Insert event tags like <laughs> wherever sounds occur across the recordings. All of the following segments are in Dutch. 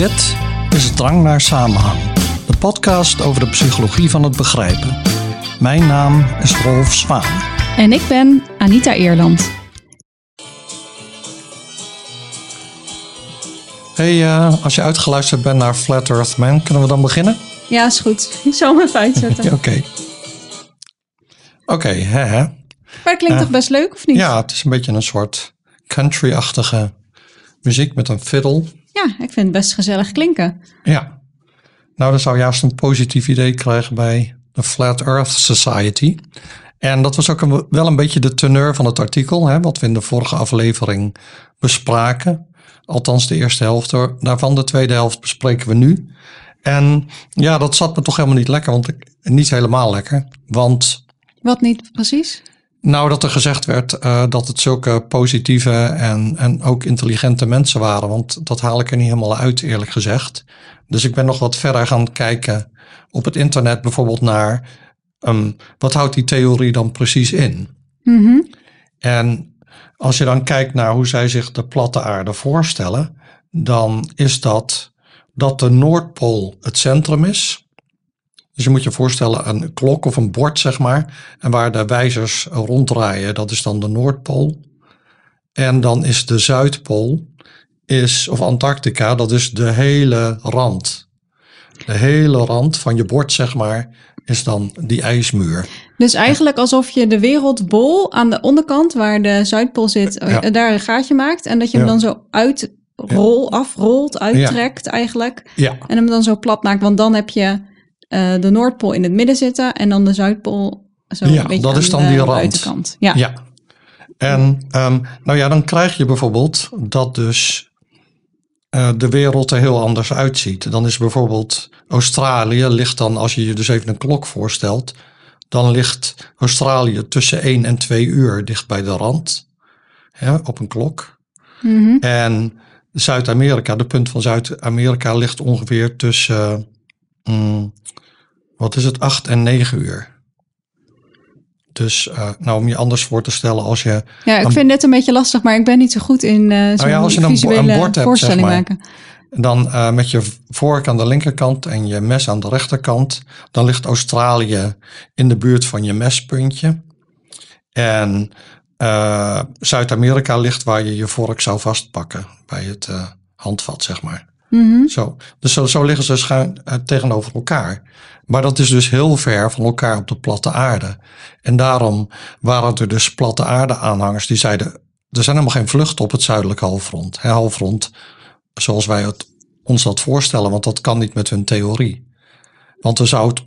Dit is Drang naar Samenhang, de podcast over de psychologie van het begrijpen. Mijn naam is Rolf Zwaan. En ik ben Anita Eerland. Hey, uh, als je uitgeluisterd bent naar Flat Earth Man, kunnen we dan beginnen? Ja, is goed. Ik zal hem even uitzetten. Oké. Oké, okay, hè hè. Maar het klinkt uh, toch best leuk, of niet? Ja, het is een beetje een soort country-achtige muziek met een fiddle. Ja, ik vind het best gezellig klinken. Ja. Nou, dan zou juist een positief idee krijgen bij de Flat Earth Society. En dat was ook een, wel een beetje de teneur van het artikel, hè, wat we in de vorige aflevering bespraken. Althans, de eerste helft daarvan. De tweede helft bespreken we nu. En ja, dat zat me toch helemaal niet lekker, want ik, niet helemaal lekker. Want. Wat niet precies? Nou, dat er gezegd werd uh, dat het zulke positieve en, en ook intelligente mensen waren. Want dat haal ik er niet helemaal uit, eerlijk gezegd. Dus ik ben nog wat verder gaan kijken op het internet bijvoorbeeld naar um, wat houdt die theorie dan precies in? Mm -hmm. En als je dan kijkt naar hoe zij zich de platte aarde voorstellen, dan is dat dat de Noordpool het centrum is. Dus je moet je voorstellen een klok of een bord, zeg maar. En waar de wijzers ronddraaien, dat is dan de Noordpool. En dan is de Zuidpool, is, of Antarctica, dat is de hele rand. De hele rand van je bord, zeg maar, is dan die ijsmuur. Dus eigenlijk alsof je de wereldbol aan de onderkant, waar de Zuidpool zit, ja. daar een gaatje maakt. En dat je hem dan zo uitrol, afrolt, uittrekt eigenlijk. Ja. En hem dan zo plat maakt. Want dan heb je uh, de Noordpool in het midden zitten en dan de Zuidpool zo ja, een beetje dat is dan de die rand. buitenkant. Ja. ja. En um, nou ja, dan krijg je bijvoorbeeld dat dus uh, de wereld er heel anders uitziet. Dan is bijvoorbeeld Australië ligt dan, als je je dus even een klok voorstelt, dan ligt Australië tussen 1 en 2 uur dicht bij de rand hè, op een klok. Mm -hmm. En Zuid-Amerika, de punt van Zuid-Amerika ligt ongeveer tussen, um, wat is het, 8 en 9 uur. Dus uh, nou, om je anders voor te stellen als je... Ja, ik een, vind dit een beetje lastig, maar ik ben niet zo goed in uh, nou ja, als je dan visuele een bord hebt, voorstelling zeg maar, maken. Dan uh, met je vork aan de linkerkant en je mes aan de rechterkant. Dan ligt Australië in de buurt van je mespuntje. En Zuid-Amerika ligt waar je je vork zou vastpakken. Bij het handvat, zeg maar. -hmm. Zo. Dus zo, zo liggen ze schuin uh, tegenover elkaar. Maar dat is dus heel ver van elkaar op de platte aarde. En daarom waren er dus platte aarde aanhangers die zeiden... er zijn helemaal geen vluchten op het zuidelijk halfrond. Halfrond zoals wij het, ons dat voorstellen, want dat kan niet met hun theorie. Want dan zou het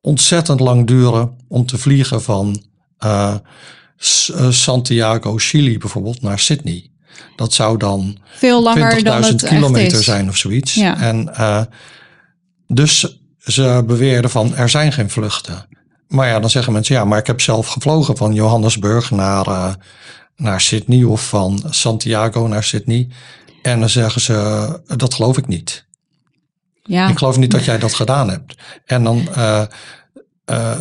ontzettend lang duren om te vliegen van uh, Santiago, Chili bijvoorbeeld, naar Sydney. Dat zou dan Veel langer dan 20.000 het kilometer zijn of zoiets. Ja. En uh, dus ze beweerden van er zijn geen vluchten. Maar ja, dan zeggen mensen ja, maar ik heb zelf gevlogen van Johannesburg naar, uh, naar Sydney of van Santiago naar Sydney. En dan zeggen ze, dat geloof ik niet. Ja. Ik geloof niet dat jij dat gedaan hebt. En dan uh,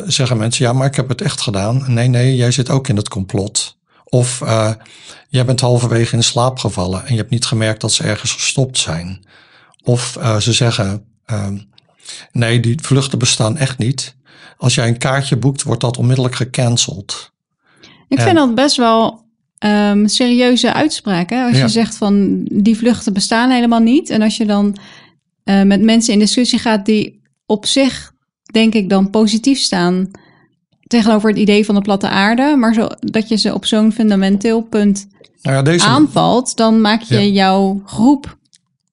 zeggen mensen, ja, maar ik heb het echt gedaan. Nee, nee, jij zit ook in het complot. Of uh, jij bent halverwege in slaap gevallen en je hebt niet gemerkt dat ze ergens gestopt zijn. Of ze zeggen, nee, die vluchten bestaan echt niet. Als jij een kaartje boekt, wordt dat onmiddellijk gecanceld. Ik en, vind dat best wel um, serieuze uitspraak. Hè? Als Ja. je zegt van die vluchten bestaan helemaal niet. En als je dan uh, met mensen in discussie gaat die op zich, denk ik, dan positief staan tegenover het idee van de platte aarde. Maar zo, dat je ze op zo'n fundamenteel punt nou ja, deze, aanvalt, dan maak je Ja. jouw groep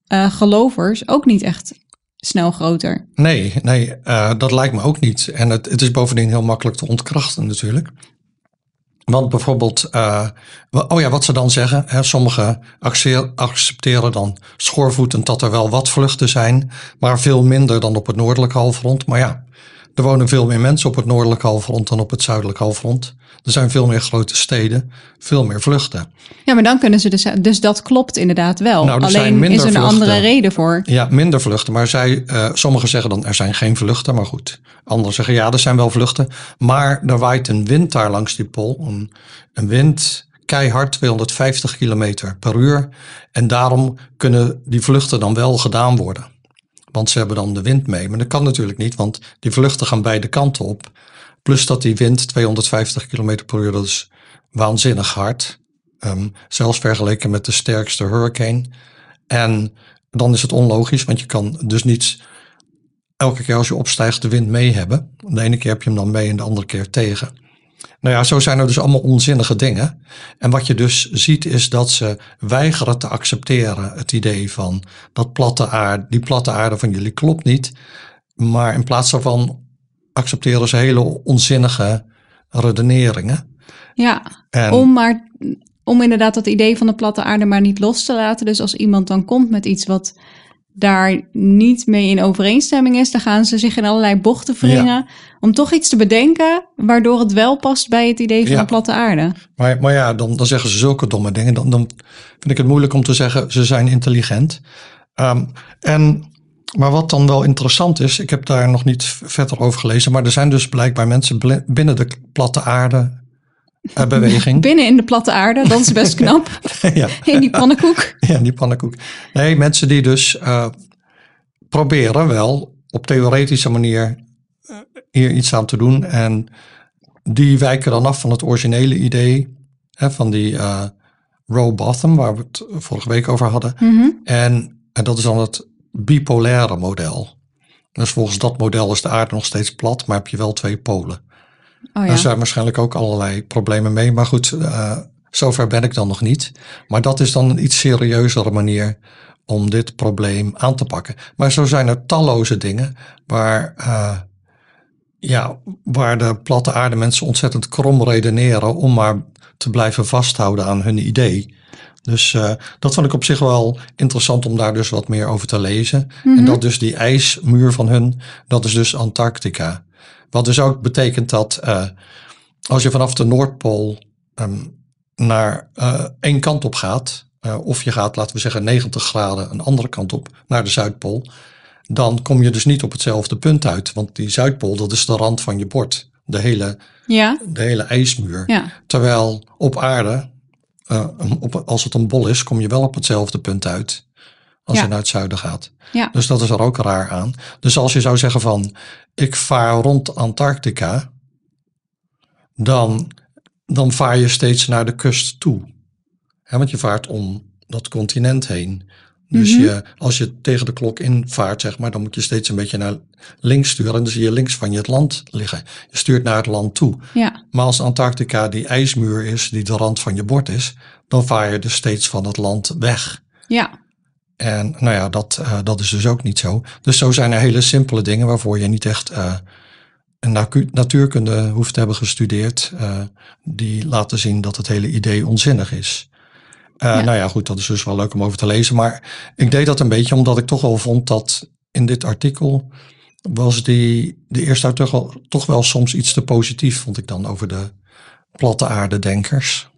uh, gelovers ook niet echt snel groter. Nee, nee uh, dat lijkt me ook niet. En het, het is bovendien heel makkelijk te ontkrachten natuurlijk. Want bijvoorbeeld, uh, oh ja, wat ze dan zeggen, hè, sommigen accepteren dan schoorvoetend dat er wel wat vluchten zijn, maar veel minder dan op het noordelijk halfrond. Maar ja, er wonen veel meer mensen op het noordelijk halfrond dan op het zuidelijk halfrond. Er zijn veel meer grote steden, veel meer vluchten. Ja, maar dan kunnen ze dus, dus dat klopt inderdaad wel. Nou, er Alleen is er een andere reden voor. Ja, minder vluchten. Maar zij, uh, sommigen zeggen dan er zijn geen vluchten, maar goed. Anderen zeggen ja, er zijn wel vluchten. Maar er waait een wind daar langs die pool. Een, een wind keihard 250 kilometer per uur. En daarom kunnen die vluchten dan wel gedaan worden. Want ze hebben dan de wind mee. Maar dat kan natuurlijk niet, want die vluchten gaan beide kanten op. Plus dat die wind 250 km per uur, dat is waanzinnig hard. Um, zelfs vergeleken met de sterkste hurricane. En dan is het onlogisch, want je kan dus niet elke keer als je opstijgt de wind mee hebben. De ene keer heb je hem dan mee en de andere keer tegen. Nou ja, zo zijn er dus allemaal onzinnige dingen. En wat je dus ziet is dat ze weigeren te accepteren het idee van dat platte aarde, die platte aarde van jullie klopt niet. Maar in plaats daarvan accepteren ze hele onzinnige redeneringen. Ja, om maar om inderdaad dat idee van de platte aarde maar niet los te laten. Dus als iemand dan komt met iets wat daar niet mee in overeenstemming is, dan gaan ze zich in allerlei bochten wringen om toch iets te bedenken waardoor het wel past bij het idee van de platte aarde. Maar, maar ja, dan, dan zeggen ze zulke domme dingen. Dan, dan vind ik het moeilijk om te zeggen ze zijn intelligent. Um, en, maar wat dan wel interessant is, ik heb daar nog niet verder over gelezen, maar er zijn dus blijkbaar mensen binnen de platte aarde uh, beweging. Binnen in de platte aarde, dat is best knap. <laughs> ja. In die pannenkoek. Ja, die pannenkoek. Nee, mensen die dus uh, proberen wel op theoretische manier uh, hier iets aan te doen. En die wijken dan af van het originele idee hè, van die uh, row bottom, waar we het vorige week over hadden. Mm -hmm. en, en dat is dan het bipolaire model. Dus volgens dat model is de aarde nog steeds plat, maar heb je wel twee polen. Oh, ja. Daar zijn waarschijnlijk ook allerlei problemen mee. Maar goed, uh, zover ben ik dan nog niet. Maar dat is dan een iets serieuzere manier om dit probleem aan te pakken. Maar zo zijn er talloze dingen waar, uh, ja, waar de platte aarde mensen ontzettend krom redeneren om maar te blijven vasthouden aan hun idee. Dus uh, dat vond ik op zich wel interessant om daar dus wat meer over te lezen. Mm -hmm. En dat dus die ijsmuur van hun, dat is dus Antarctica. Wat dus ook betekent dat uh, als je vanaf de Noordpool um, naar uh, één kant op gaat, uh, of je gaat, laten we zeggen, 90 graden een andere kant op naar de Zuidpool, dan kom je dus niet op hetzelfde punt uit. Want die Zuidpool, dat is de rand van je bord. De hele, ja. de hele ijsmuur. Ja. Terwijl op aarde, op, als het een bol is, kom je wel op hetzelfde punt uit als ja. je naar het zuiden gaat. Ja. Dus dat is er ook raar aan. Dus als je zou zeggen van ik vaar rond Antarctica, dan, dan vaar je steeds naar de kust toe. want je vaart om dat continent heen. Dus mm -hmm. je, als je tegen de klok invaart, zeg maar, dan moet je steeds een beetje naar links sturen. En dan zie je links van je het land liggen. Je stuurt naar het land toe. Ja. Maar als Antarctica die ijsmuur is, die de rand van je bord is, dan vaar je dus steeds van het land weg. Ja. En nou ja, dat, uh, dat is dus ook niet zo. Dus zo zijn er hele simpele dingen waarvoor je niet echt uh, een natuurkunde hoeft te hebben gestudeerd. Uh, die laten zien dat het hele idee onzinnig is. Ja. Nou ja, goed, dat is dus wel leuk om over te lezen. Maar ik deed dat een beetje omdat ik toch wel vond dat in dit artikel was die, de eerste wel, toch wel soms iets te positief, vond ik dan, over de platte aarde denkers.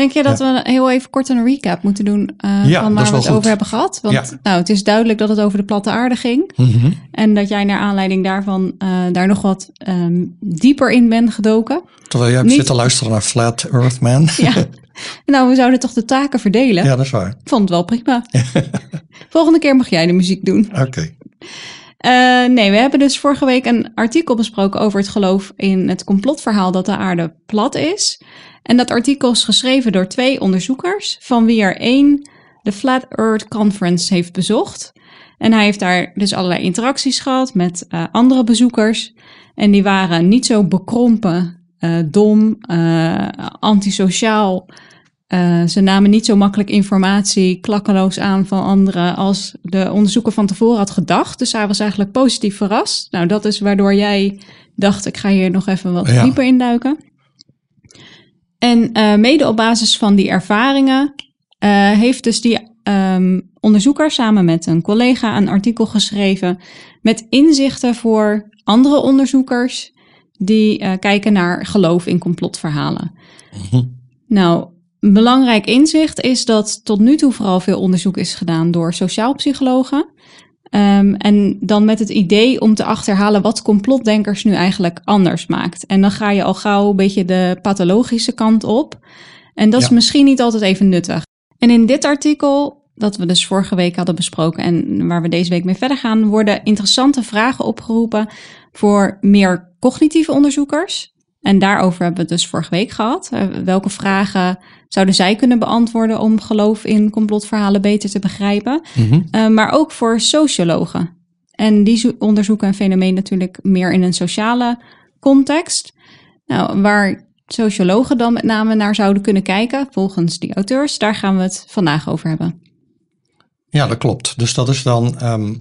Denk je dat we heel even kort een recap moeten doen uh, ja, van waar we het over hebben gehad? Want ja. nou, het is duidelijk dat het over de platte aarde ging. Mm -hmm. En dat jij naar aanleiding daarvan uh, daar nog wat um, dieper in bent gedoken. Terwijl jij Niet... zit te luisteren naar Flat Earth Man. <laughs> Ja. Nou, we zouden toch de taken verdelen? Ja, dat is waar. Ik vond het wel prima. <laughs> Volgende keer mag jij de muziek doen. Oké. Okay. Uh, nee, we hebben dus vorige week een artikel besproken over het geloof in het complotverhaal dat de aarde plat is. En dat artikel is geschreven door twee onderzoekers, van wie er één de Flat Earth Conference heeft bezocht. En hij heeft daar dus allerlei interacties gehad met uh, andere bezoekers. En die waren niet zo bekrompen, uh, dom, uh, antisociaal. ze namen niet zo makkelijk informatie klakkeloos aan van anderen als de onderzoeker van tevoren had gedacht. Dus hij was eigenlijk positief verrast. Nou, dat is waardoor jij dacht, ik ga hier nog even wat ja. dieper induiken. En uh, mede op basis van die ervaringen uh, heeft dus die um, onderzoeker samen met een collega een artikel geschreven met inzichten voor andere onderzoekers die kijken naar geloof in complotverhalen. Mhm. Nou, belangrijk inzicht is dat tot nu toe vooral veel onderzoek is gedaan door sociaalpsychologen. Um, en dan met het idee om te achterhalen wat complotdenkers nu eigenlijk anders maakt. En dan ga je al gauw een beetje de pathologische kant op. En dat is misschien niet altijd even nuttig. En in dit artikel, dat we dus vorige week hadden besproken en waar we deze week mee verder gaan, worden interessante vragen opgeroepen voor meer cognitieve onderzoekers. En daarover hebben we het dus vorige week gehad. Eh, welke vragen zouden zij kunnen beantwoorden om geloof in complotverhalen beter te begrijpen? Mhm. Uh, maar ook voor sociologen. En die zo- onderzoeken een fenomeen natuurlijk meer in een sociale context. Nou, waar sociologen dan met name naar zouden kunnen kijken, volgens die auteurs, daar gaan we het vandaag over hebben. Ja, dat klopt. Dus dat is dan ehm,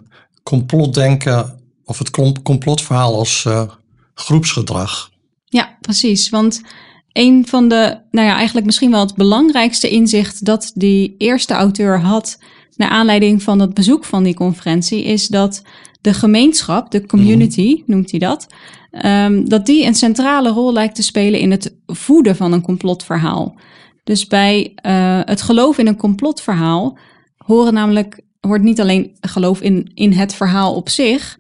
complotdenken of het complotverhaal als eh, groepsgedrag. Ja, precies. Want een van de, nou ja, eigenlijk misschien wel het belangrijkste inzicht dat die eerste auteur had naar aanleiding van het bezoek van die conferentie, is dat de gemeenschap, de community noemt hij dat, ehm, dat die een centrale rol lijkt te spelen in het voeden van een complotverhaal. Dus bij eh, het geloof in een complotverhaal horen namelijk, hoort niet alleen geloof in, in het verhaal op zich,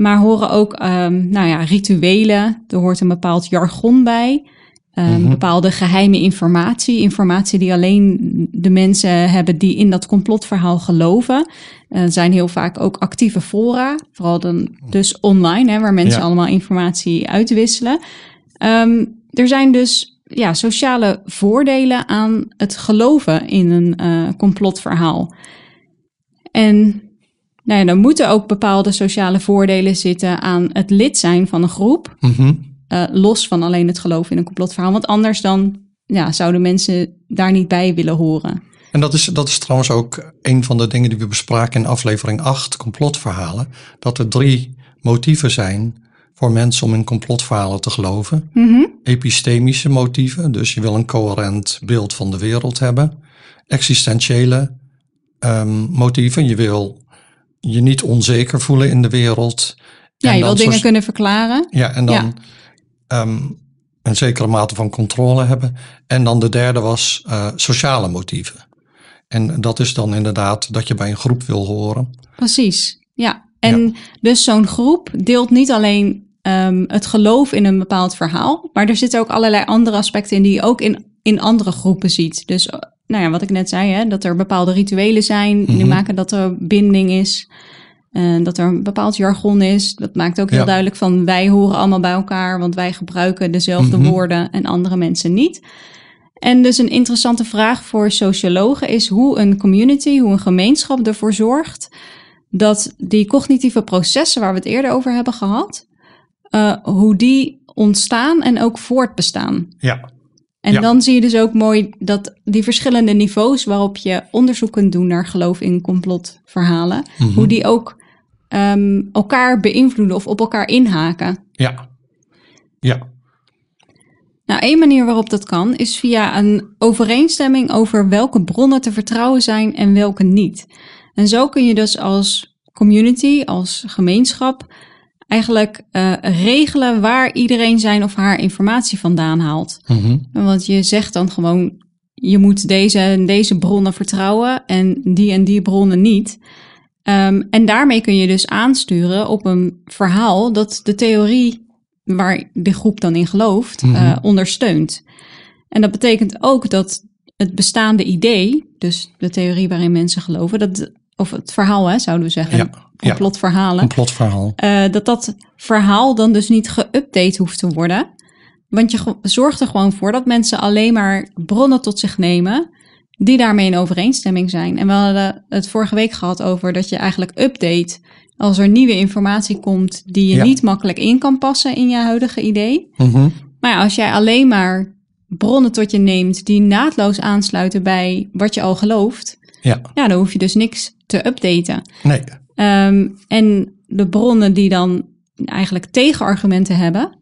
maar horen ook ehm, nou ja, rituelen. Er hoort een bepaald jargon bij. ehm, Mhm. Bepaalde geheime informatie. Informatie die alleen de mensen hebben die in dat complotverhaal geloven. Er zijn heel vaak ook actieve fora. Vooral dan dus online, hè, waar mensen Ja. allemaal informatie uitwisselen. Ehm, er zijn dus ja, sociale voordelen aan het geloven in een eh, complotverhaal. En nou ja, dan moeten ook bepaalde sociale voordelen zitten aan het lid zijn van een groep. Mhm. eh, los van alleen het geloven in een complotverhaal. Want anders dan ja, zouden mensen daar niet bij willen horen. En dat is, dat is trouwens ook een van de dingen die we bespraken in aflevering 8, complotverhalen. Dat er drie motieven zijn voor mensen om in complotverhalen te geloven. Mhm. Epistemische motieven, dus je wil een coherent beeld van de wereld hebben. Existentiële ehm, motieven, je wil je niet onzeker voelen in de wereld. Ja, je wil dingen soort- kunnen verklaren. Ja, en dan Ja. ehm, een zekere mate van controle hebben. En dan de derde was eh, sociale motieven. En dat is dan inderdaad dat je bij een groep wil horen. Precies, ja. En dus zo'n groep deelt niet alleen ehm, het geloof in een bepaald verhaal, maar er zitten ook allerlei andere aspecten in die je ook in, in andere groepen ziet. Dus, nou ja, wat ik net zei, hè, dat er bepaalde rituelen zijn die Mhm. maken dat er binding is. En dat er een bepaald jargon is. Dat maakt ook heel Ja. duidelijk van wij horen allemaal bij elkaar, want wij gebruiken dezelfde Mhm. woorden en andere mensen niet. En dus een interessante vraag voor sociologen is hoe een community, hoe een gemeenschap ervoor zorgt dat die cognitieve processen waar we het eerder over hebben gehad, eh, hoe die ontstaan en ook voortbestaan. Ja, En Ja. dan zie je dus ook mooi dat die verschillende niveaus waarop je onderzoek kunt doen naar geloof in complotverhalen, Mhm. hoe die ook ehm, elkaar beïnvloeden of op elkaar inhaken. ja, ja. Nou, één manier waarop dat kan is via een overeenstemming over welke bronnen te vertrouwen zijn en welke niet. En zo kun je dus als community, als gemeenschap, eigenlijk eh, regelen waar iedereen zijn of haar informatie vandaan haalt. Mhm. Want je zegt dan gewoon, je moet deze en deze bronnen vertrouwen en die en die bronnen niet. Ehm, en daarmee kun je dus aansturen op een verhaal dat de theorie waar de groep dan in gelooft, Mhm. eh, ondersteunt. En dat betekent ook dat het bestaande idee, dus de theorie waarin mensen geloven, dat, of het verhaal hè, zouden we zeggen, Ja, complotverhalen, Complotverhaal. eh, dat dat verhaal dan dus niet geüpdate hoeft te worden. Want je zorgt er gewoon voor dat mensen alleen maar bronnen tot zich nemen die daarmee in overeenstemming zijn. En we hadden het vorige week gehad over dat je eigenlijk update als er nieuwe informatie komt die je Ja. niet makkelijk in kan passen in je huidige idee. Mhm. Maar ja, als jij alleen maar bronnen tot je neemt die naadloos aansluiten bij wat je al gelooft, Ja, ja, dan hoef je dus niks te updaten. nee. Ehm, en de bronnen die dan eigenlijk tegenargumenten hebben,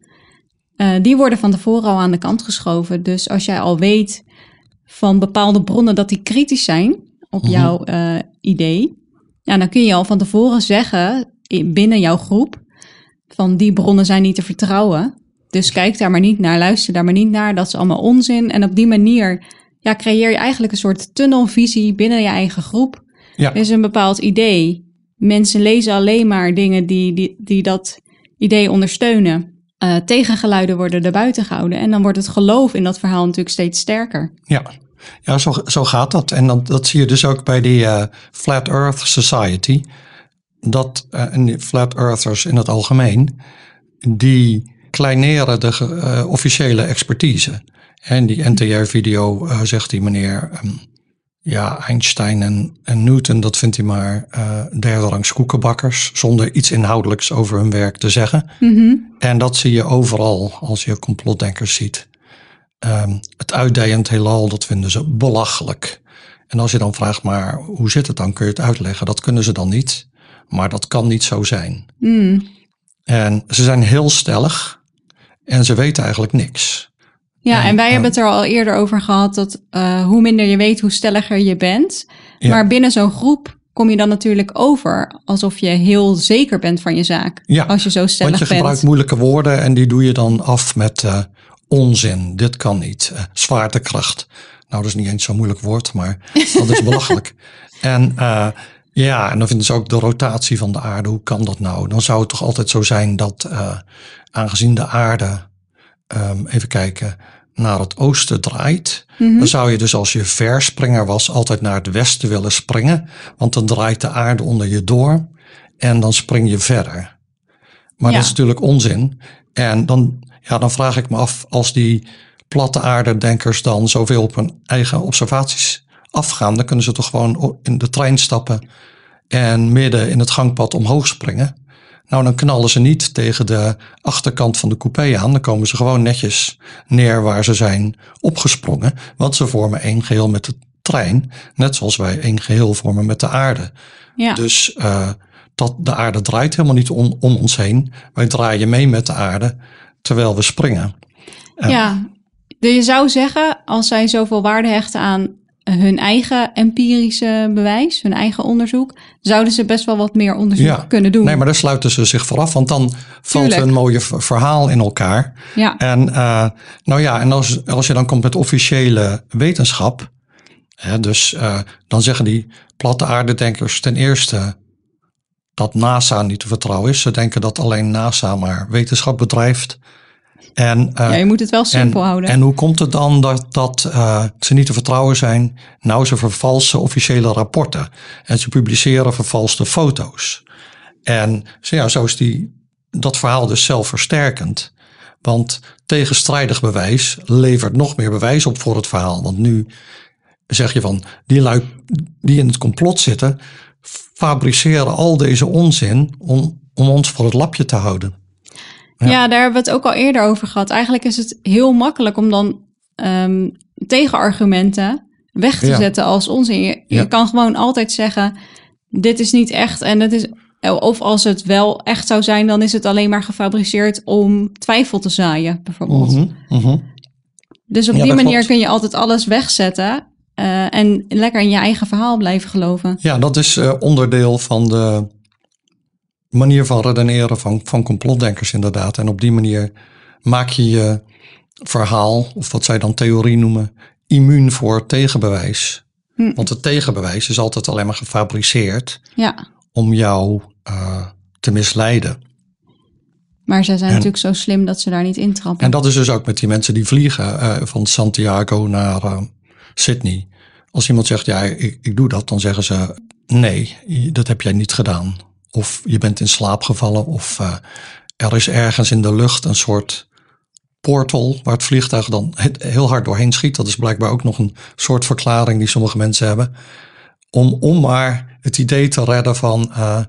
eh, die worden van tevoren al aan de kant geschoven. Dus als jij al weet van bepaalde bronnen dat die kritisch zijn op Mhm. jouw eh, idee, ja, dan kun je al van tevoren zeggen in- binnen jouw groep van die bronnen zijn niet te vertrouwen. Dus kijk daar maar niet naar, luister daar maar niet naar, dat is allemaal onzin. En op die manier ja, creëer je eigenlijk een soort tunnelvisie binnen je eigen groep. Ja, Er is een bepaald idee. Mensen lezen alleen maar dingen die, die, die dat idee ondersteunen. eh, tegengeluiden worden er buiten gehouden. En dan wordt het geloof in dat verhaal natuurlijk steeds sterker. Ja, ja zo, zo gaat dat. En dan, dat zie je dus ook bij die eh, Flat Earth Society. Dat uh, en die Flat Earthers in het algemeen, die kleineren de officiële expertise. En die NTR-video zegt die meneer, um, ja, Einstein en, en, Newton, dat vindt hij maar uh, derde rangs koekenbakkers, zonder iets inhoudelijks over hun werk te zeggen. Mm -hmm. En dat zie je overal als je complotdenkers ziet. Um, het uitdijend heelal, dat vinden ze belachelijk. En als je dan vraagt, maar hoe zit het dan? Kun je het uitleggen? Dat kunnen ze dan niet. Maar dat kan niet zo zijn. Mm. En ze zijn heel stellig en ze weten eigenlijk niks. Ja, en, wij uh, hebben het er al eerder over gehad dat uh, hoe minder je weet, hoe stelliger je bent. Ja. Maar binnen zo'n groep kom je dan natuurlijk over alsof je heel zeker bent van je zaak. Ja, als je zo stellig want je bent. gebruikt moeilijke woorden en die doe je dan af met uh, onzin. Dit kan niet. Uh, zwaartekracht. Nou, dat is niet eens zo'n moeilijk woord, maar <laughs> dat is belachelijk. En ja, en dan vinden ze ook de rotatie van de aarde. Hoe kan dat nou? Dan zou het toch altijd zo zijn dat aangezien de aarde, um, even kijken, naar het oosten draait, Mhm. mm -hmm. dan zou je dus als je verspringer was altijd naar het westen willen springen, want dan draait de aarde onder je door en dan spring je verder. Maar Ja. dat is natuurlijk onzin. En dan, ja, dan vraag ik me af, als die platte aardedenkers dan zoveel op hun eigen observaties afgaan, dan kunnen ze toch gewoon in de trein stappen en midden in het gangpad omhoog springen. Nou, dan knallen ze niet tegen de achterkant van de coupé aan. Dan komen ze gewoon netjes neer waar ze zijn opgesprongen. Want ze vormen één geheel met de trein. Net zoals wij één geheel vormen met de aarde. Ja. Dus uh, dat, de aarde draait helemaal niet om, om ons heen. Wij draaien mee met de aarde terwijl we springen. Uh, ja, je zou zeggen, als zij zoveel waarde hechten aan hun eigen empirische bewijs, hun eigen onderzoek, zouden ze best wel wat meer onderzoek ja. kunnen doen. Nee, maar daar sluiten ze zich vooraf, want dan valt een mooie verhaal in elkaar. Ja. En uh, nou ja, en als, als je dan komt met officiële wetenschap, hè, dus uh, dan zeggen die platte aardedenkers ten eerste dat NASA niet te vertrouwen is. Ze denken dat alleen NASA maar wetenschap bedrijft. En, uh, ja, je moet het wel simpel en, houden. En hoe komt het dan dat, dat uh, ze niet te vertrouwen zijn? Nou, ze vervalsen officiële rapporten. En ze publiceren vervalste foto's. En zo, ja, zo is die, dat verhaal dus zelfversterkend. Want tegenstrijdig bewijs levert nog meer bewijs op voor het verhaal. Want nu zeg je van, die lui die in het complot zitten... fabriceren al deze onzin om, om ons voor het lapje te houden. Ja. ja. daar hebben we het ook al eerder over gehad. Eigenlijk is het heel makkelijk om dan um, tegenargumenten weg te ja. zetten als onzin. Je, je kan gewoon altijd zeggen: dit is niet echt en het is. Of als het wel echt zou zijn, dan is het alleen maar gefabriceerd om twijfel te zaaien, bijvoorbeeld. Mm -hmm. Dus op die manier klopt. kun je altijd alles wegzetten uh, en lekker in je eigen verhaal blijven geloven. Ja, dat is uh, onderdeel van de manier van redeneren van, van complotdenkers inderdaad. En op die manier maak je je verhaal, of wat zij dan theorie noemen, immuun voor tegenbewijs. Hm. Want het tegenbewijs is altijd alleen maar gefabriceerd ja. om jou uh, te misleiden. Maar zij zijn en, natuurlijk zo slim dat ze daar niet intrappen. En dat is dus ook met die mensen die vliegen uh, van Santiago naar uh, Sydney. Als iemand zegt, ja, ik, ik doe dat, dan zeggen ze, nee, dat heb jij niet gedaan. Of je bent in slaap gevallen, of uh, er is ergens in de lucht een soort portal waar het vliegtuig dan heel hard doorheen schiet. Dat is blijkbaar ook nog een soort verklaring die sommige mensen hebben. Om, om maar het idee te redden van uh,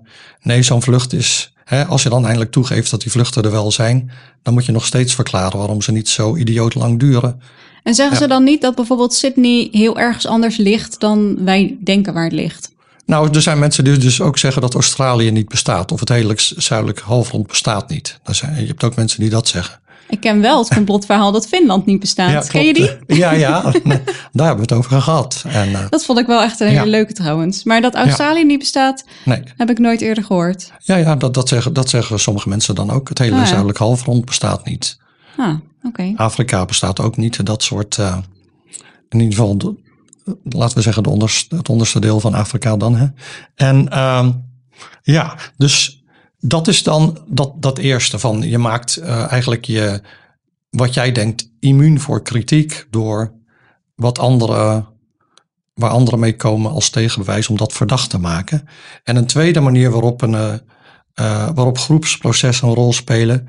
nee, zo'n vlucht is. Hè, als je dan eindelijk toegeeft dat die vluchten er wel zijn, dan moet je nog steeds verklaren waarom ze niet zo idioot lang duren. En zeggen ja. ze dan niet dat bijvoorbeeld Sydney heel ergens anders ligt dan wij denken waar het ligt? Nou, er zijn mensen die dus ook zeggen dat Australië niet bestaat. Of het hele zuidelijke halfrond bestaat niet. Zijn, je hebt ook mensen die dat zeggen. Ik ken wel het complotverhaal dat Finland niet bestaat. Ja, ken je die? Ja, ja. <laughs> <laughs> daar hebben we het over gehad. En, uh, dat vond ik wel echt een hele ja. leuke trouwens. Maar dat Australië ja. niet bestaat, nee. heb ik nooit eerder gehoord. Ja, ja dat, dat, zeggen, dat zeggen sommige mensen dan ook. Het hele Ah, ja. zuidelijke halfrond bestaat niet. Ah, oké. Okay. Afrika bestaat ook niet. Dat soort, uh, in ieder geval, laten we zeggen, de onderste, het onderste deel van Afrika dan. Hè? En uh, ja, dus dat is dan dat, dat eerste van je maakt uh, eigenlijk je, wat jij denkt, immuun voor kritiek door wat anderen, waar anderen mee komen als tegenbewijs om dat verdacht te maken. En een tweede manier waarop, een, uh, waarop groepsprocessen een rol spelen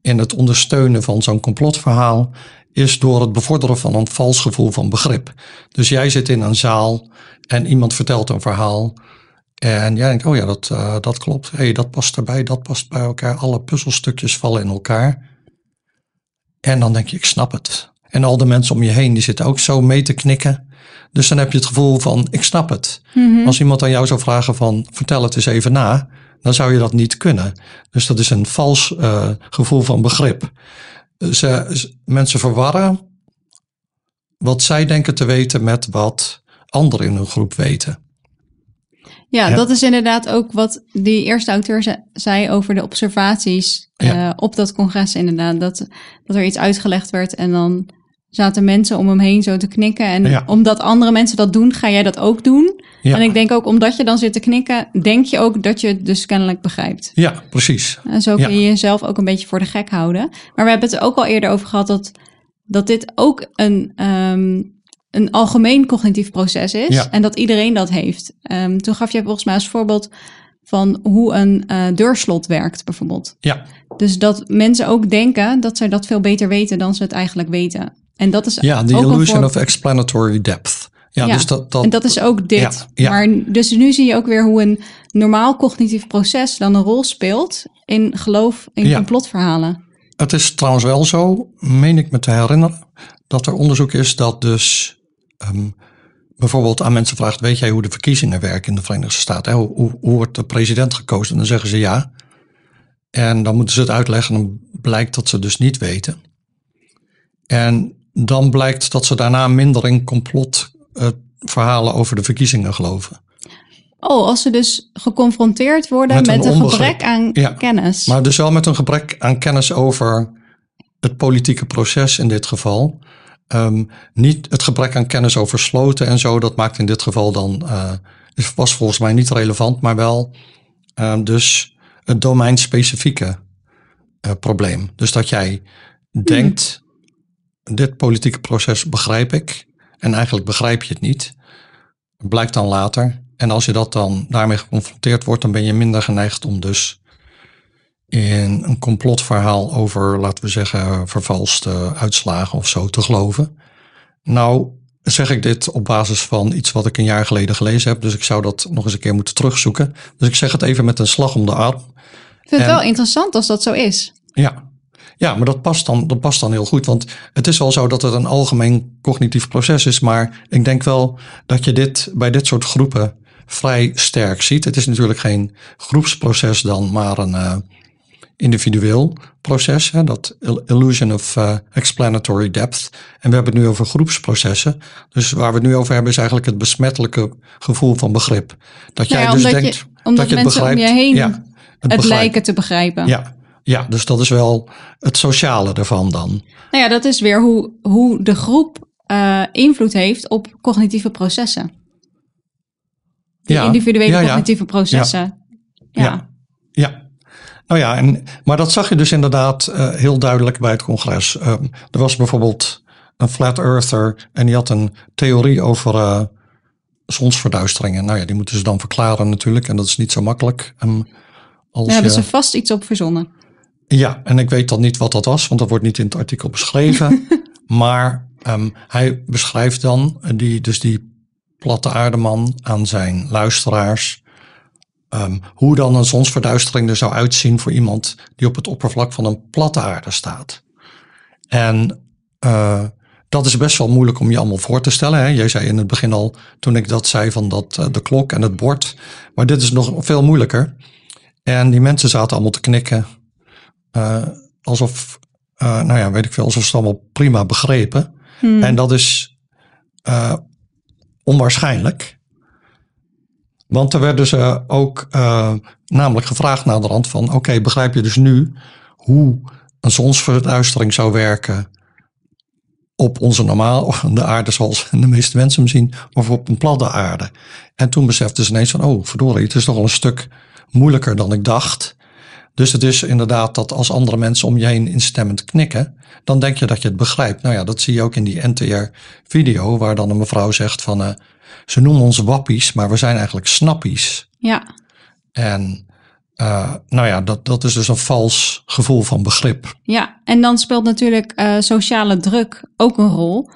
in het ondersteunen van zo'n complotverhaal, is door het bevorderen van een vals gevoel van begrip. Dus jij zit in een zaal en iemand vertelt een verhaal. En jij denkt, oh ja, dat, uh, dat klopt. hey, dat past erbij, dat past bij elkaar. Alle puzzelstukjes vallen in elkaar. En dan denk je, ik snap het. En al de mensen om je heen, die zitten ook zo mee te knikken. Dus dan heb je het gevoel van, ik snap het. Mhm. Als iemand aan jou zou vragen van, vertel het eens even na. Dan zou je dat niet kunnen. Dus dat is een vals uh, gevoel van begrip. Ze, mensen verwarren wat zij denken te weten met wat anderen in hun groep weten. Ja, Ja. dat is inderdaad ook wat die eerste auteur ze- zei over de observaties Ja. eh, op dat congres inderdaad. Dat, dat er iets uitgelegd werd en dan zaten mensen om hem heen zo te knikken. En Ja. omdat andere mensen dat doen, ga jij dat ook doen. Ja, En ik denk ook, omdat je dan zit te knikken, denk je ook dat je het dus kennelijk begrijpt. ja precies. En zo kun je jezelf ook een beetje voor de gek houden. Maar we hebben het er ook al eerder over gehad dat, dat dit ook een, ehm, een algemeen cognitief proces is. En dat iedereen dat heeft. Ehm, toen gaf je volgens mij als voorbeeld van hoe een eh, deurslot werkt bijvoorbeeld. Ja, Dus dat mensen ook denken dat zij dat veel beter weten dan ze het eigenlijk weten. En dat is ja een illusion of explanatory depth. Ja, Ja, dus dat, dat, en dat is ook dit. Ja, ja. Maar dus nu zie je ook weer hoe een normaal cognitief proces dan een rol speelt in geloof in Ja. complotverhalen. Het is trouwens wel zo, meen ik me te herinneren, dat er onderzoek is dat dus ehm, bijvoorbeeld aan mensen vraagt, weet jij hoe de verkiezingen werken in de Verenigde Staten? Hè? Hoe, hoe, hoe wordt de president gekozen? En dan zeggen ze ja. En dan moeten ze het uitleggen en dan blijkt dat ze dus niet weten. En dan blijkt dat ze daarna minder in complotverhalen over de verkiezingen geloven. Oh, als ze dus geconfronteerd worden Met met, een gebrek aan Ja. kennis. Maar dus wel met een gebrek aan kennis over het politieke proces in dit geval. Ehm, niet het gebrek aan kennis over sloten en zo, dat maakt in dit geval dan, eh, was volgens mij niet relevant, maar wel ehm, dus het domeinspecifieke eh, probleem. Dus dat jij denkt, dit politieke proces begrijp ik en eigenlijk begrijp je het niet. Blijkt dan later. En als je dat dan daarmee geconfronteerd wordt, dan ben je minder geneigd om dus in een complotverhaal over, laten we zeggen, vervalste uitslagen of zo te geloven. Nou, zeg ik dit op basis van iets wat ik een jaar geleden gelezen heb, dus ik zou dat nog eens een keer moeten terugzoeken. Dus ik zeg het even met een slag om de arm. Ik vind het en- wel interessant als dat zo is. Ja. Ja, maar dat past, dan, dat past dan heel goed. Want het is wel zo dat het een algemeen cognitief proces is. Maar ik denk wel dat je dit bij dit soort groepen vrij sterk ziet. Het is natuurlijk geen groepsproces dan, maar een eh, individueel proces. Hè, dat il- illusion of eh, explanatory depth. En we hebben het nu over groepsprocessen. Dus waar we het nu over hebben is eigenlijk het besmettelijke gevoel van begrip. Dat Nou jij ja, dus je- denkt omdat dat je het mensen om begrijpt. je heen ja, Het begrijpt. lijken te begrijpen. Ja, ja, dus dat is wel het sociale ervan dan. Nou ja, dat is weer hoe, hoe de groep eh, invloed heeft op cognitieve processen. Die Ja, individuele ja, ja. cognitieve processen. Ja. Ja. Ja. Nou ja, en, maar dat zag je dus inderdaad eh, heel duidelijk bij het congres. Ehm, er was bijvoorbeeld een flat earther en die had een theorie over eh, zonsverduisteringen. Nou ja, die moeten ze dan verklaren natuurlijk en dat is niet zo makkelijk. Ehm, als Daar hebben ze vast iets op verzonnen. Ja, en ik weet dan niet wat dat was, want dat wordt niet in het artikel beschreven. <laughs> maar ehm, hij beschrijft dan, eh, die, dus die platte aardeman aan zijn luisteraars, ehm, hoe dan een zonsverduistering er zou uitzien voor iemand die op het oppervlak van een platte aarde staat. En eh, dat is best wel moeilijk om je allemaal voor te stellen. Hè? Jij zei in het begin al, toen ik dat zei van dat, eh, de klok en het bord. Maar dit is nog veel moeilijker. En die mensen zaten allemaal te knikken. Eh, alsof, eh, nou ja, weet ik veel, alsof ze het allemaal prima begrepen. Hmm. En dat is eh, onwaarschijnlijk. Want er werden ze ook namelijk gevraagd naar de rand van... oké, begrijp je dus nu hoe een zonsverduistering zou werken... op onze normaal, de aarde zoals de meeste mensen hem zien... of op een platte aarde. En toen beseften ze ineens van... oh, verdorie, het is toch wel een stuk moeilijker dan ik dacht... Dus het is inderdaad dat als andere mensen om je heen instemmend knikken, dan denk je dat je het begrijpt. Nou ja, dat zie je ook in die NTR-video, waar dan een mevrouw zegt van, uh, ze noemen ons wappies, maar we zijn eigenlijk snappies. Ja. En uh, nou ja, dat, dat is dus een vals gevoel van begrip. Ja, en dan speelt natuurlijk uh, sociale druk ook een rol.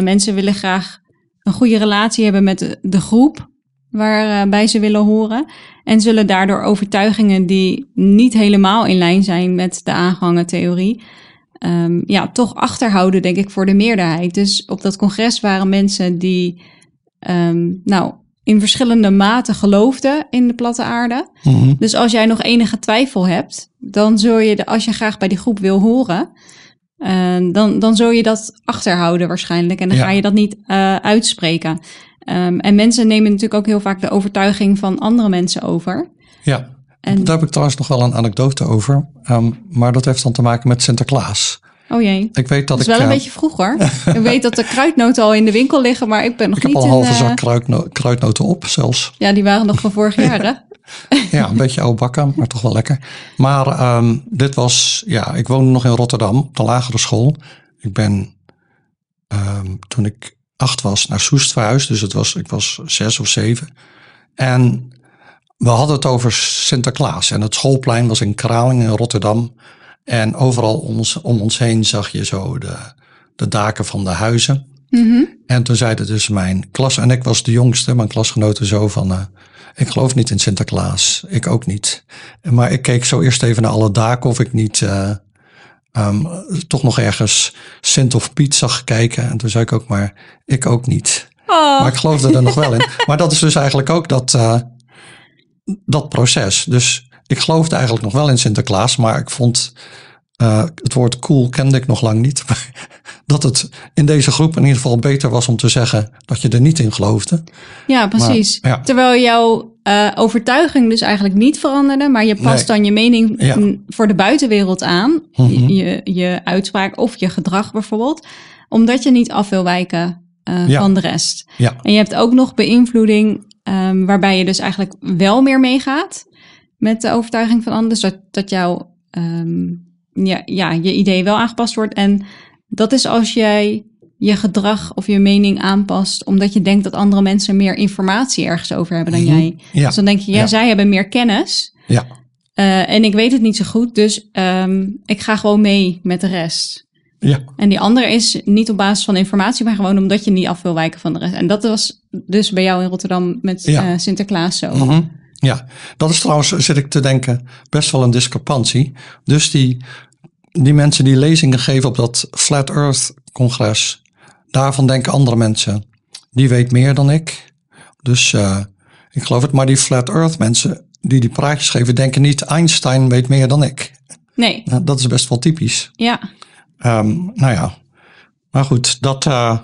mensen willen graag een goede relatie hebben met de, de groep waarbij ze willen horen. En zullen daardoor overtuigingen die niet helemaal in lijn zijn met de aangehangen theorie, um, ja, toch achterhouden, denk ik, voor de meerderheid. Dus op dat congres waren mensen die, um, nou, in verschillende maten geloofden in de platte aarde. Mhm. Dus als jij nog enige twijfel hebt, dan zul je, de, als je graag bij die groep wil horen, uh, dan, dan zul je dat achterhouden waarschijnlijk. En dan Ja. ga je dat niet uh, uitspreken. Um, en mensen nemen natuurlijk ook heel vaak de overtuiging van andere mensen over. Ja, En, daar heb ik trouwens nog wel een anekdote over. Um, maar dat heeft dan te maken met Sinterklaas. oh jee, Ik weet dat, dat is ik. wel een eh, beetje vroeg hoor. <laughs> ik weet dat de kruidnoten al in de winkel liggen, maar ik ben nog ik heb niet al een halve eh, zak kruidno- kruidnoten op zelfs. Ja, die waren nog van vorig <laughs> jaar hè? Ja, een beetje oude bakken, maar toch wel lekker. Maar um, dit was, ja, ik woonde nog in Rotterdam op de lagere school. Ik ben um, toen ik acht was naar Soest verhuisd, dus het was, ik was zes of zeven. En we hadden het over Sinterklaas en het schoolplein was in Kralingen in Rotterdam. En overal om ons, om ons heen zag je zo de, de daken van de huizen. Mhm. En toen zeiden dus mijn klas, en ik was de jongste, mijn klasgenoten zo van, uh, ik geloof niet in Sinterklaas, ik ook niet. Maar ik keek zo eerst even naar alle daken of ik niet uh, um, toch nog ergens Sint of Piet zag kijken. En toen zei ik ook maar, ik ook niet. Oh. Maar ik geloofde er nog wel in. <laughs> Maar dat is dus eigenlijk ook dat, uh, dat proces. Dus ik geloofde eigenlijk nog wel in Sinterklaas, maar ik vond uh, het woord cool kende ik nog lang niet. <laughs> Maar dat het in deze groep in ieder geval beter was om te zeggen dat je er niet in geloofde. Ja, precies. Maar, ja. Terwijl jouw uh, overtuiging dus eigenlijk niet veranderde, maar je past Nee. dan je mening Ja. voor de buitenwereld aan, Mhm. je, je uitspraak of je gedrag bijvoorbeeld, omdat je niet af wil wijken uh, Ja. van de rest. Ja. En je hebt ook nog beïnvloeding um, waarbij je dus eigenlijk wel meer meegaat met de overtuiging van anderen, dat, dat jouw um, ja, ja, je idee wel aangepast wordt. En dat is als jij je gedrag of je mening aanpast, omdat je denkt dat andere mensen meer informatie ergens over hebben dan Mhm. jij. Ja. Dus dan denk je, ja, Ja. zij hebben meer kennis. Ja. Uh, en ik weet het niet zo goed, dus um, ik ga gewoon mee met de rest. Ja. En die andere is niet op basis van informatie, maar gewoon omdat je niet af wil wijken van de rest. En dat was dus bij jou in Rotterdam met Ja. uh, Sinterklaas zo. Mm -hmm. Ja, dat is trouwens, zit ik te denken, best wel een discrepantie. Dus die, die mensen die lezingen geven op dat Flat Earth congres, daarvan denken andere mensen, die weet meer dan ik. Dus uh, ik geloof het, maar die Flat Earth mensen die die praatjes geven, denken niet Einstein weet meer dan ik. Nee. Nou, dat is best wel typisch. Ja. Um, nou ja, maar goed, dat, uh,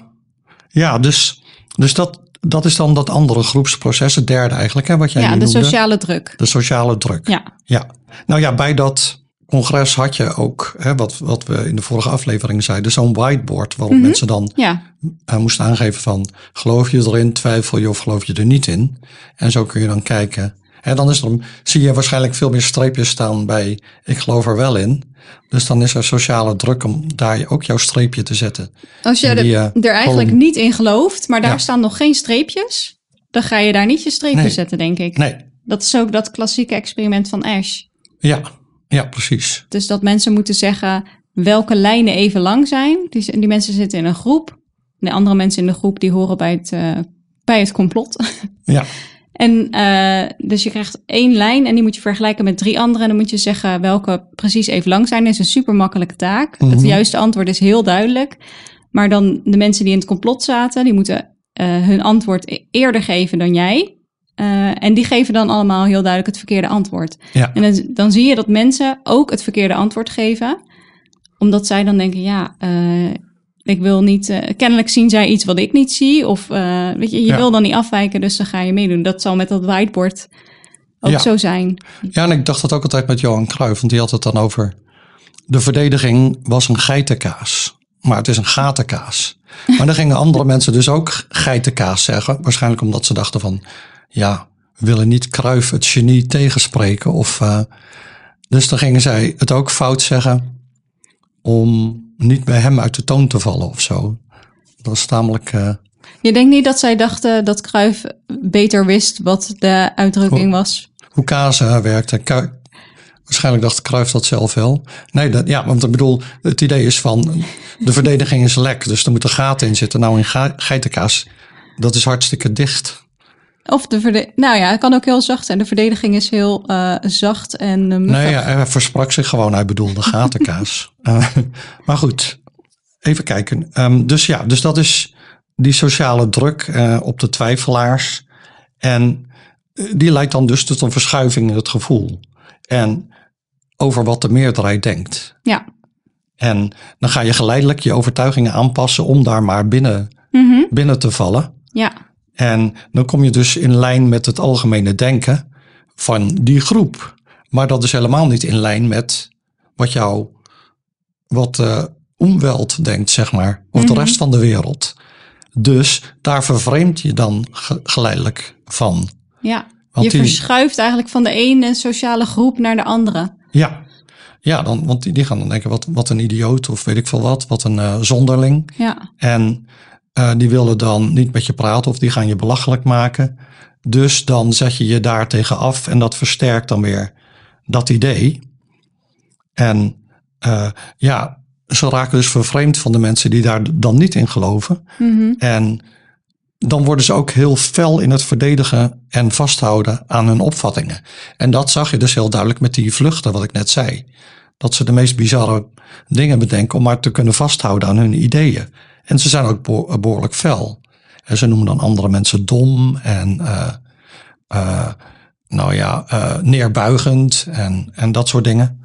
ja, dus, dus dat, dat is dan dat andere groepsproces, het derde eigenlijk, hè, wat jij Ja, de noemde. sociale druk. De sociale druk. Ja. ja. Nou ja, bij dat congres had je ook, hè, wat, wat we in de vorige aflevering zeiden, zo'n whiteboard waarop Mhm. mensen dan Ja. uh, moesten aangeven van geloof je erin, twijfel je of geloof je er niet in. En zo kun je dan kijken. En dan is er, zie je waarschijnlijk veel meer streepjes staan bij ik geloof er wel in. Dus dan is er sociale druk om daar ook jouw streepje te zetten. Als je die, er, uh, er eigenlijk gewoon- niet in gelooft, maar daar Ja. staan nog geen streepjes, dan ga je daar niet je streepje Nee. zetten, denk ik. Nee, Dat is ook dat klassieke experiment van Ash. ja, ja, precies. Dus dat mensen moeten zeggen welke lijnen even lang zijn. Die, die mensen zitten in een groep. De andere mensen in de groep die horen bij het, uh, bij het complot. <laughs> Ja, En uh, dus je krijgt één lijn en die moet je vergelijken met drie andere. En dan moet je zeggen welke precies even lang zijn. Dat is een super makkelijke taak. Mhm. Het juiste antwoord is heel duidelijk. Maar dan de mensen die in het complot zaten, die moeten uh, hun antwoord e-, eerder geven dan jij. Uh, en die geven dan allemaal heel duidelijk het verkeerde antwoord. ja, En dan, dan zie je dat mensen ook het verkeerde antwoord geven. Omdat zij dan denken, ja, uh, ik wil niet... Uh, kennelijk zien zij iets wat ik niet zie. Of weet je, je Ja. wil dan niet afwijken, dus dan ga je meedoen. Dat zal met dat whiteboard ook Ja. zo zijn. ja, en ik dacht dat ook altijd met Johan Cruijff, want die had het dan over de verdediging was een geitenkaas, maar het is een gatenkaas. Maar dan gingen andere <laughs> mensen dus ook geitenkaas zeggen, waarschijnlijk omdat ze dachten van, ja, we willen niet Cruijff het genie tegenspreken of uh, Dus dan gingen zij het ook fout zeggen om niet bij hem uit de toon te vallen of zo. Dat was tamelijk. Uh... Je denkt niet dat zij dachten dat Kruif beter wist wat de uitdrukking was? Hoe kazen werkte. Waarschijnlijk dacht Kruif dat zelf wel. Nee, dat, ja, want ik bedoel, het idee is van de verdediging is lek, dus er moeten gaten in zitten. Nou, in geitenkaas, dat is hartstikke dicht. Of de verde nou ja, het kan ook heel zacht zijn. De verdediging is heel uh, zacht en uh, Nee, ja, hij versprak zich gewoon. Hij bedoelde gatenkaas. uh, <laughs> maar goed, even kijken. Um, dus ja, dus dat is die sociale druk op de twijfelaars. En die leidt dan dus tot een verschuiving in het gevoel. En over wat de meerderheid denkt. Ja. En dan ga je geleidelijk je overtuigingen aanpassen om daar maar binnen, mm -hmm. binnen te vallen. Ja. En dan kom je dus in lijn met het algemene denken van die groep. Maar dat is helemaal niet in lijn met wat jouw, wat de omweld denkt, zeg maar. Of de Mhm. rest van de wereld. Dus daar vervreemd je dan ge- geleidelijk van. Ja. Want je die- verschuift eigenlijk van de ene sociale groep naar de andere. Ja, ja dan, want die, die gaan dan denken, wat, wat een idioot of weet ik veel wat. Wat een eh, zonderling. Ja. En eh, die willen dan niet met je praten of die gaan je belachelijk maken. Dus dan zet je je daar tegen af en dat versterkt dan weer dat idee. En eh, ja, ze raken dus vervreemd van de mensen die daar dan niet in geloven. Mhm. En dan worden ze ook heel fel in het verdedigen en vasthouden aan hun opvattingen. En dat zag je dus heel duidelijk met die vluchten, wat ik net zei. Dat ze de meest bizarre dingen bedenken om maar te kunnen vasthouden aan hun ideeën. En ze zijn ook beho- behoorlijk fel. En ze noemen dan andere mensen dom en eh, eh, nou ja, eh, neerbuigend en, en dat soort dingen.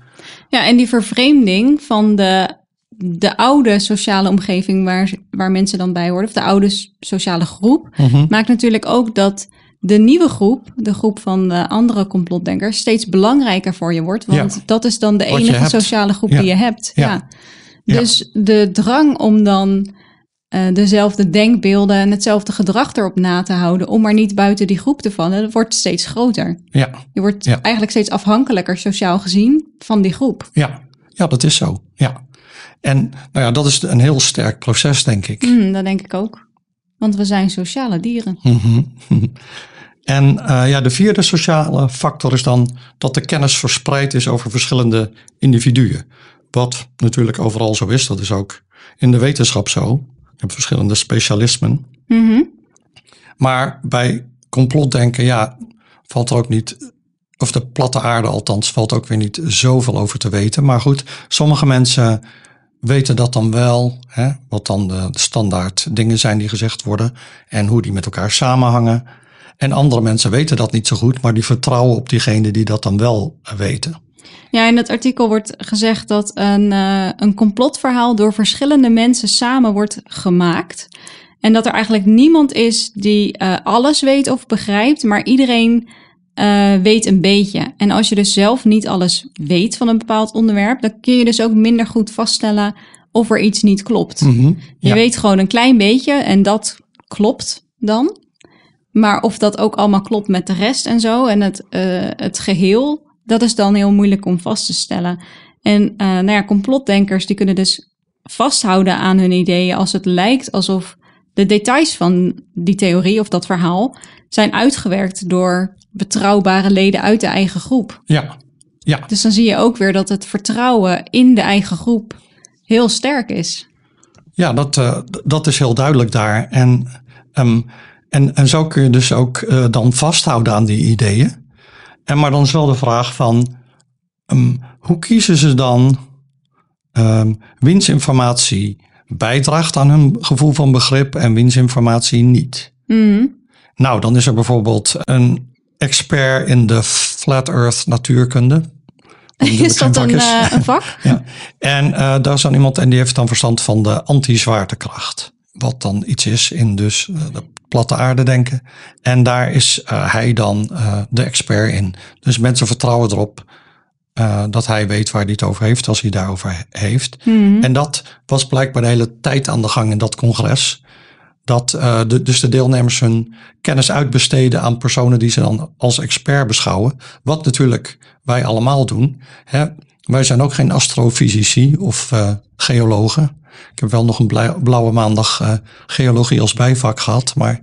Ja, en die vervreemding van de, de oude sociale omgeving waar, waar mensen dan bij horen, of de oude sociale groep, Mhm. maakt natuurlijk ook dat de nieuwe groep, de groep van de andere complotdenkers, steeds belangrijker voor je wordt. Want Ja. dat is dan de Wat enige sociale groep Ja. die je hebt. Ja. Dus de drang om dan eh, dezelfde denkbeelden en hetzelfde gedrag erop na te houden, om maar niet buiten die groep te vallen, dat wordt steeds groter. Ja, Je wordt Ja. eigenlijk steeds afhankelijker sociaal gezien van die groep. ja, ja, dat is zo. Ja. En nou ja, dat is een heel sterk proces, denk ik. Hmm, dat denk ik ook. Want we zijn sociale dieren. Mhm. <laughs> En eh, ja, de vierde sociale factor is dan dat de kennis verspreid is over verschillende individuen. Wat natuurlijk overal zo is, dat is ook in de wetenschap zo. Hebt verschillende specialismen. Maar bij complotdenken, ja, valt er ook niet, of de platte aarde althans, valt ook weer niet zoveel over te weten. Maar goed, sommige mensen weten dat dan wel, hè, wat dan de, de standaard dingen zijn die gezegd worden en hoe die met elkaar samenhangen. En andere mensen weten dat niet zo goed, maar die vertrouwen op diegene die dat dan wel weten. Ja, in het artikel wordt gezegd dat een, eh, een complotverhaal door verschillende mensen samen wordt gemaakt. En dat er eigenlijk niemand is die eh, alles weet of begrijpt, maar iedereen eh, weet een beetje. En als je dus zelf niet alles weet van een bepaald onderwerp, dan kun je dus ook minder goed vaststellen of er iets niet klopt. Mhm, Je ja. weet gewoon een klein beetje en dat klopt dan. Maar of dat ook allemaal klopt met de rest en zo en het, het geheel, dat is dan heel moeilijk om vast te stellen. En eh nou ja, complotdenkers die kunnen dus vasthouden aan hun ideeën als het lijkt alsof de details van die theorie of dat verhaal zijn uitgewerkt door betrouwbare leden uit de eigen groep. Ja, ja, Dus dan zie je ook weer dat het vertrouwen in de eigen groep heel sterk is. Ja, dat, eh, dat is heel duidelijk daar. En, ehm, en, en zo kun je dus ook eh, dan vasthouden aan die ideeën. En maar dan is wel de vraag van, ehm, hoe kiezen ze dan ehm wiens-informatie bijdraagt aan hun gevoel van begrip en wiens-informatie niet? Mhm. Nou, dan is er bijvoorbeeld een expert in de flat earth natuurkunde. <laughs> Is dat een, vak eh, een vak? <laughs> Ja, en eh, daar is dan iemand en die heeft dan verstand van de anti-zwaartekracht. Wat dan iets is in dus eh, de platte aarde denken. En daar is eh, hij dan eh, de expert in. Dus mensen vertrouwen erop eh, dat hij weet waar hij het over heeft als hij daarover heeft. Mhm. En dat was blijkbaar de hele tijd aan de gang in dat congres. dat de, dus de deelnemers hun kennis uitbesteden aan personen die ze dan als expert beschouwen. Wat natuurlijk wij allemaal doen. Hè. Wij zijn ook geen astrofysici of uh, geologen. Ik heb wel nog een blauwe maandag uh, geologie als bijvak gehad. Maar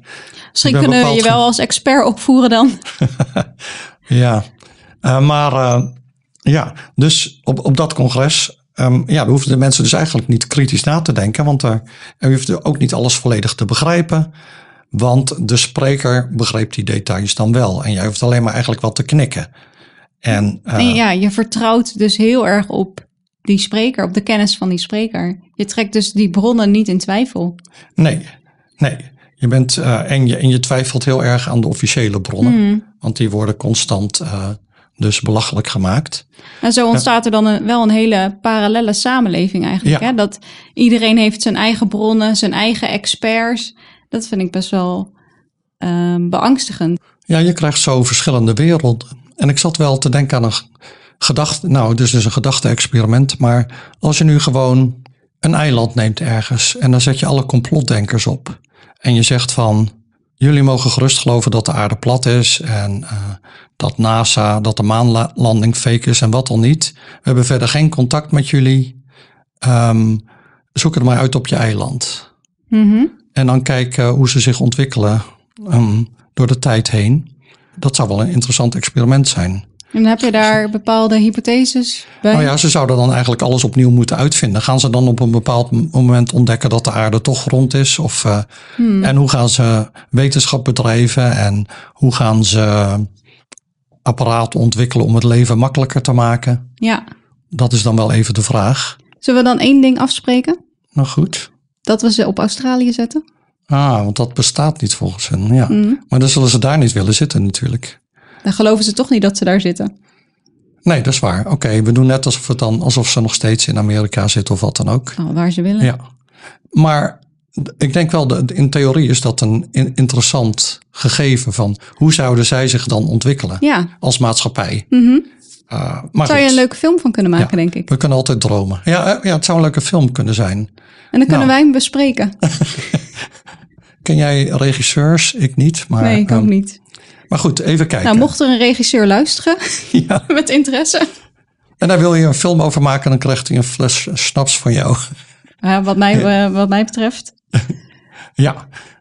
Misschien kunnen we je wel als expert opvoeren dan. <laughs> ja, maar ja, dus op, op dat congres Um, ja, dan hoeven de mensen dus eigenlijk niet kritisch na te denken, want uh, je hoeft ook niet alles volledig te begrijpen. Want de spreker begreep die details dan wel. En jij hoeft alleen maar eigenlijk wat te knikken. En, uh, en ja, je vertrouwt dus heel erg op die spreker, op de kennis van die spreker. Je trekt dus die bronnen niet in twijfel. Nee, nee. Je bent, uh, en, je, en je twijfelt heel erg aan de officiële bronnen. Mm. Want die worden constant uh, dus belachelijk gemaakt. En zo ontstaat er dan een, wel een hele parallele samenleving eigenlijk. Hè? Dat iedereen heeft zijn eigen bronnen, zijn eigen experts. Dat vind ik best wel beangstigend. Ja, je krijgt zo verschillende werelden. En ik zat wel te denken aan een gedachte, nou, dus is een gedachte-experiment. Maar als je nu gewoon een eiland neemt ergens en dan zet je alle complotdenkers op. En je zegt van, jullie mogen gerust geloven dat de aarde plat is en uh, dat NASA, dat de maanlanding fake is en wat dan niet. We hebben verder geen contact met jullie. Um, zoek het maar uit op je eiland. Mm -hmm. En dan kijken hoe ze zich ontwikkelen um, door de tijd heen. Dat zou wel een interessant experiment zijn. En heb je daar bepaalde hypotheses bij? Nou ja, ze zouden dan eigenlijk alles opnieuw moeten uitvinden. Gaan ze dan op een bepaald moment ontdekken dat de aarde toch rond is? Of, uh, hmm. En hoe gaan ze wetenschap bedrijven? En hoe gaan ze apparaten ontwikkelen om het leven makkelijker te maken? Ja. Dat is dan wel even de vraag. Zullen we dan één ding afspreken? Nou goed. Dat we ze op Australië zetten? Ah, want dat bestaat niet volgens hen. Ja. Hmm. Maar dan zullen ze daar niet willen zitten natuurlijk. Dan geloven ze toch niet dat ze daar zitten. Nee, dat is waar. Oké, we doen net alsof, het dan, alsof ze nog steeds in Amerika zitten of wat dan ook. Oh, waar ze willen. Ja. Maar ik denk wel, de, in theorie is dat een interessant gegeven van hoe zouden zij zich dan ontwikkelen ja. als maatschappij. Mm -hmm. uh, maar zou je een leuke film van kunnen maken, denk ik. We kunnen altijd dromen. Ja, eh, ja, het zou een leuke film kunnen zijn. En dan kunnen nou. wij hem bespreken. <laughs> Ken jij regisseurs? Ik niet. Maar, nee, ik ook um, niet. Maar goed, even kijken. Nou, mocht er een regisseur luisteren <laughs> ja. <laughs> met interesse. En daar wil je een film over maken, dan krijgt hij een fles snaps van jou. Ja, wat, mij, ja. Uh, wat mij betreft. ja,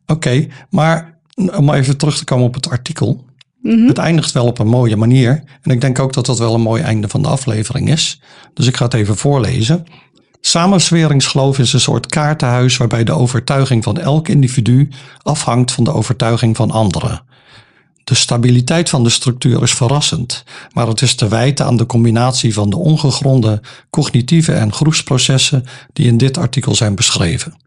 oké. Okay. Maar om even terug te komen op het artikel. Mm -hmm. Het eindigt wel op een mooie manier. En ik denk ook dat dat wel een mooi einde van de aflevering is. Dus ik ga het even voorlezen. Samensweringsgeloof is een soort kaartenhuis waarbij de overtuiging van elk individu afhangt van de overtuiging van anderen. De stabiliteit van de structuur is verrassend, maar het is te wijten aan de combinatie van de ongegronde cognitieve en groepsprocessen die in dit artikel zijn beschreven.